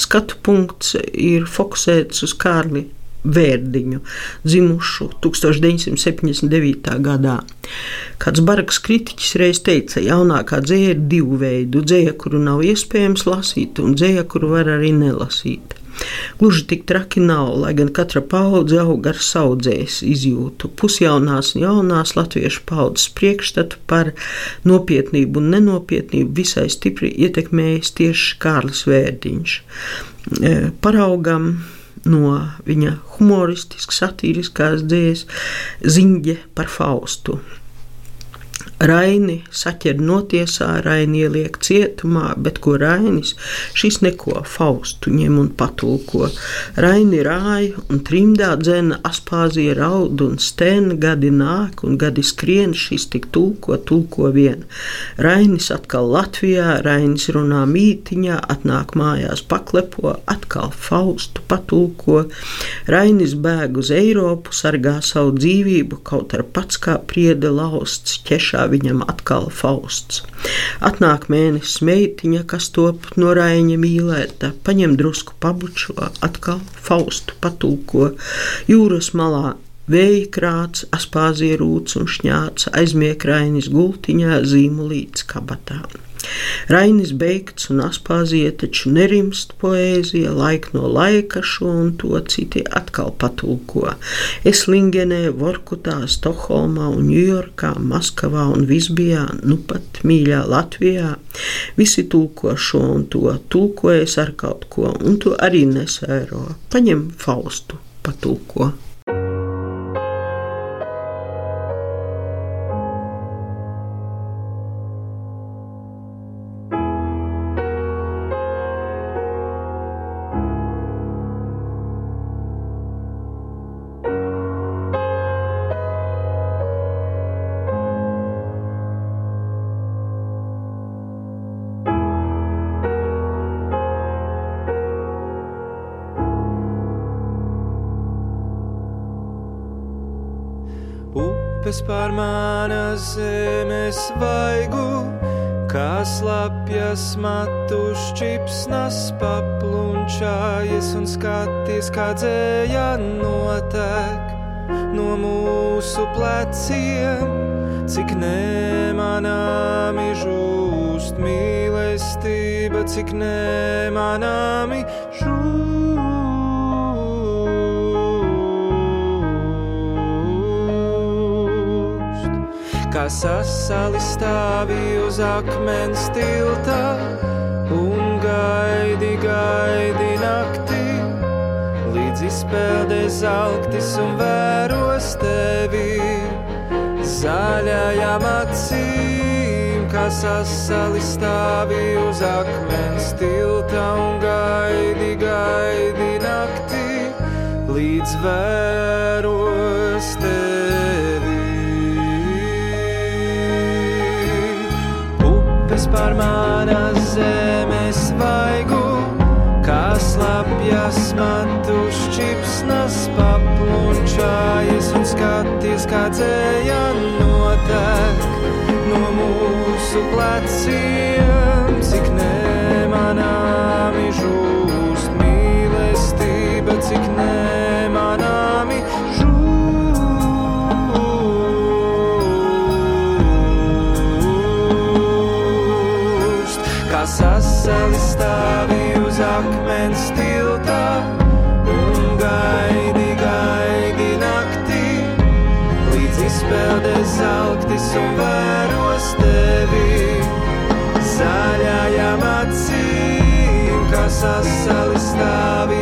skatu punkts ir fokusēts uz Kārli Vērdiņu, dzimušu 1979. gadā. Kāds baraks kritiķis reiz teica, ka jaunākā dzēja ir divu veidu - dzēja, kuru nav iespējams lasīt, un dzēja, kuru var arī nelasīt. Gluži tik traki nav, lai gan katra paudze aug ar saudzējas izjūtu. Pusjaunās un jaunās latviešu paudzes priekšstatu par nopietnību un nenopietnību visai stipri ietekmējis tieši Kārlis Vērdiņš. E, paraugam no viņa humoristiskas, satīriskās dzējas ziņģe par Faustu. Raini saķer notiesā, Raini ieliek cietumā, bet ko Rainis? Šis neko Faustu ņem un patulko. Raini rāja un trimdā dzena, aspāzija raud un stēna, gadi nāk un gadi skrien, šis tik tulko, tulko vien. Rainis atkal Latvijā, Rainis runā mītiņā, atnāk mājās paklepo, atkal Faustu patulko. Rainis bēg uz Eiropu, sargā savu dzīvību, kaut ar pats kā priede lausts, ķešā viņam atkal fausts. Atnāk mēnesis meitiņa, kas top no raiņa mīlēta, paņem drusku pabučo, atkal faustu patulko jūras malā. Vēja krāts, aspāzija rūts un šņāts, aizmiek rainis gultiņā, zīmolīts kabatā. Rainis beigts un aspāzija taču nerimst poēzija, laika no laika šo un to citi atkal patulko. Es Lingenē, Vorkutā, Stokholmā un Ņujorkā, Maskavā un Visbijā, nu pat mīļā Latvijā, visi tulko šo un to, tulkojas ar kaut ko, un to arī nesēro. Paņem Faustu, patulko. Upes pār manas zemes vaigu, kā slapjas matu šķipsnas paplunčājies un skaties, kā dzēja notek no mūsu pleciem, cik nemanāmi žūst mīlestība, cik nemanāmi žūst. Sasali stāvi uz akmens tilta un gaidi, gaidi naktī, līdz izpēldē zeltis un vēros tevi zaļajām acīm, kā sasali stāvi uz akmens tilta un gaidi, gaidi naktī, līdz vēros tevi. Pār manas zemes vaigu, kā slapjas matu šķipsnas paplunčājies un skaties, kā dzēja notek no mūsu pleciem, un vēros tevi. Zaļajām acīm, kā sasali stāvi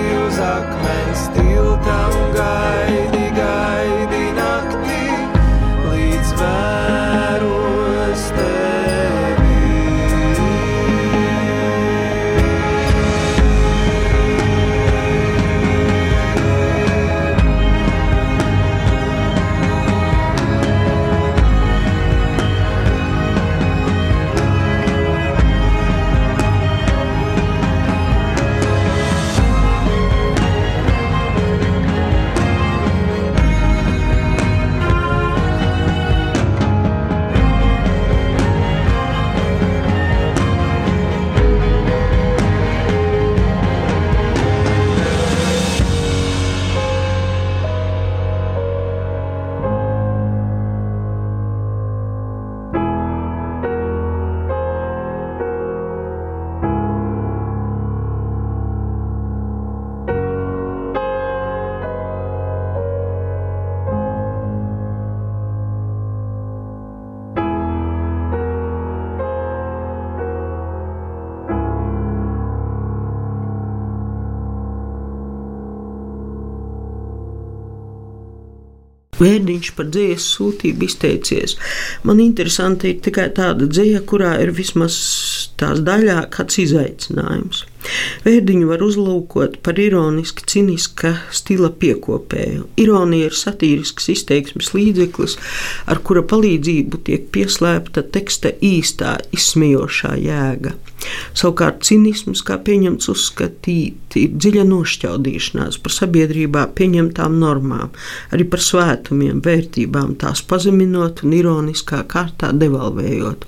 Vērdiņš par dzīslu sūtību izteicies. Man interesanti ir tikai tāda dzīsla, kurā ir vismaz tās daļā kāds izaicinājums. Vērdiņu var uzlūkot par ironiski ciniska stila piekopēju. Ironija ir satīrisks izteiksmes līdzeklis, ar kura palīdzību tiek pieslēgta teksta īstā, izsmejošā jēga. Savukārt cinisms, kā pieņemts uzskatīt, ir dziļa nošķaudīšanās par sabiedrībā pieņemtām normām, arī par svētumiem, vērtībām, tās pazeminot un ironiskā kārtā devalvējot.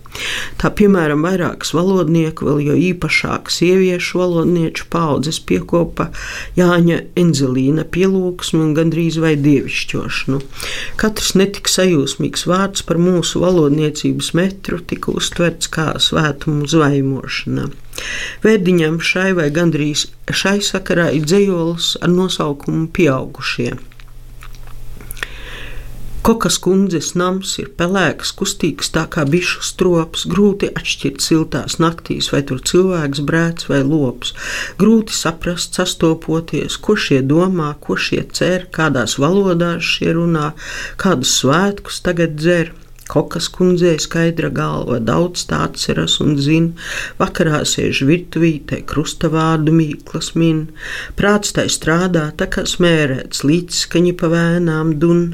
Tā piemēram, vairākas valodnieku, vēl jo īpašāk sieviešu valodnieču paudzes piekopa Jāņa Enzelīna pielūgsmi un gandrīz vai dievišķošanu. Katrs netik sajūsmīgs vārds par mūsu valodniecības metru tika uztverts kā svētumu zvaimošana. Vērdiņam šai vai gandrīz šai sakarā ir dzējols ar nosaukumu Pieaugušie. Kokas kundzes nams ir pelēks, kustīgs, tā kā bišu strops, grūti atšķirt siltās naktīs, vai tur cilvēks brēc vai lops. Grūti saprast, sastopoties, ko šie domā, ko šie cer, kādās valodās šie runā, kādus svētkus tagad dzer. Kokas kundzei skaidra galva, daudz tā atceras un zina. Vakarā sēž virtuvītē, krustavādu mīklas min. Prāts tai strādā, tā kā smērēts, līdzskaņi pa vēnām dun.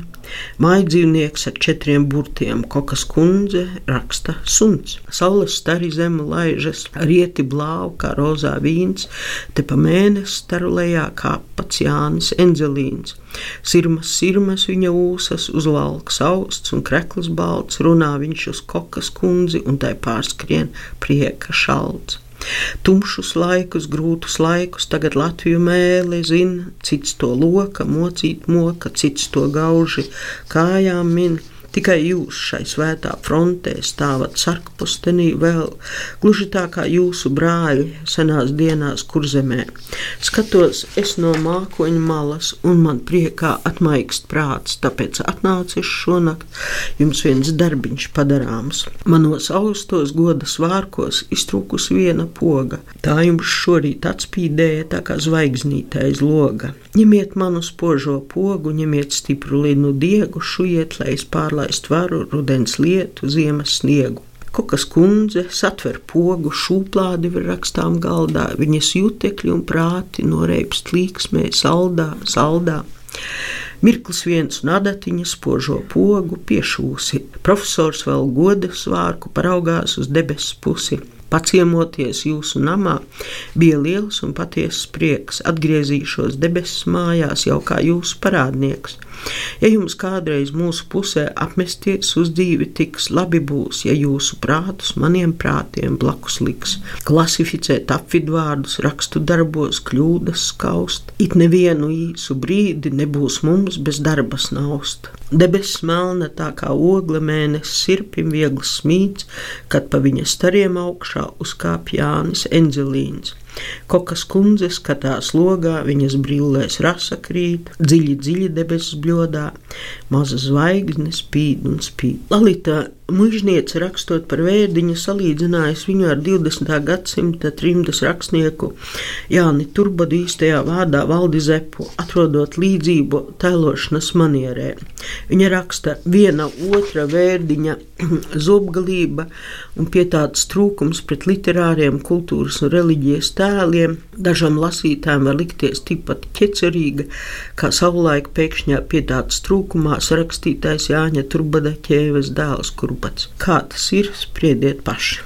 Mājdzīvnieks ar četriem burtiem, kokas kundze raksta suns. Saules stari zemu laižas, rieti blāvu kā rozā vīns, te pa mēnesi starulējā kā pats Jānis Enzelīns. Sirmas, sirmas viņa ūsas, uzvalks austs un krekls balts, runā viņš uz kokas kundzi un tai pārskrien prieka šalts. Tumšus laikus, grūtus laikus, tagad Latviju mēlē zina, cits to loka, mocīt moka, cits to gauži kājām min. Tikai jūs šai svētā frontē stāvat sarkpostenī vēl, gluži tā kā jūsu brāļi senās dienās kurzemē. Skatos es no mākoņa malas, un man priekā atmaigst prāts, tāpēc atnācis šonakt jums viens darbiņš padarāms. Manos austos goda svārkos iztrūkus viena poga, tā jums šorīt atspīdēja tā kā zvaigznīte aiz loga. Ņemiet manu spožo pogu, ņemiet stipru linu diegu, šujiet, lai es pārlaistu palaist varu, rudens lietu, ziemas sniegu. Kokas kundze satver pogu, šūplādi var rakstām galdā, viņas jutekļi un prāti noreipst līksmē, saldā, saldā. Mirklis viens un adatiņa spožo pogu piešūsi. Profesors vēl godas vārku paraugās uz debesu pusi. Paciemoties jūsu namā, bija liels un patiesas prieks. Atgriezīšos debesu mājās jau kā jūsu parādnieks. Ja jums kādreiz mūsu pusē apmesties uz dzīvi tiks, labi būs, ja jūsu prātus maniem prātiem blakus liks. Klasificēt apvidvārdus, rakstu darbos, kļūdas skaust. It nevienu īsu brīdi nebūs mums bez darbas naust. Debesis melna tā kā ogla mēnesis sirpim viegls smīts, kad pa viņa stariem augšā uzkāp Jānis Enzelīns. Kokas kundze skatās logā, viņas brillēs rasa krīt, dziļi, dziļi debesu bļodā, maza zvaigzne spīd un spīd. Lalita Mužniece rakstot par vērdiņu, salīdzinājis viņu ar 20. gadsimta trimdas rakstnieku Jāni Turbadu īstajā vārdā Valdi Zepu, atrodot līdzību tēlošanas manierē. Viņa raksta viena otra vērdiņa zobgalība un pie tāds trūkums pret literāriem, kultūras un reliģijas tēliem dažam lasītājam var likties tikpat ķecerīga, kā savulaik pēkšņā pie tāds trūkumā sarakstītais Jāņa Turbada ķēves dēls, kuru pats. Kā tas ir, spriediet paši.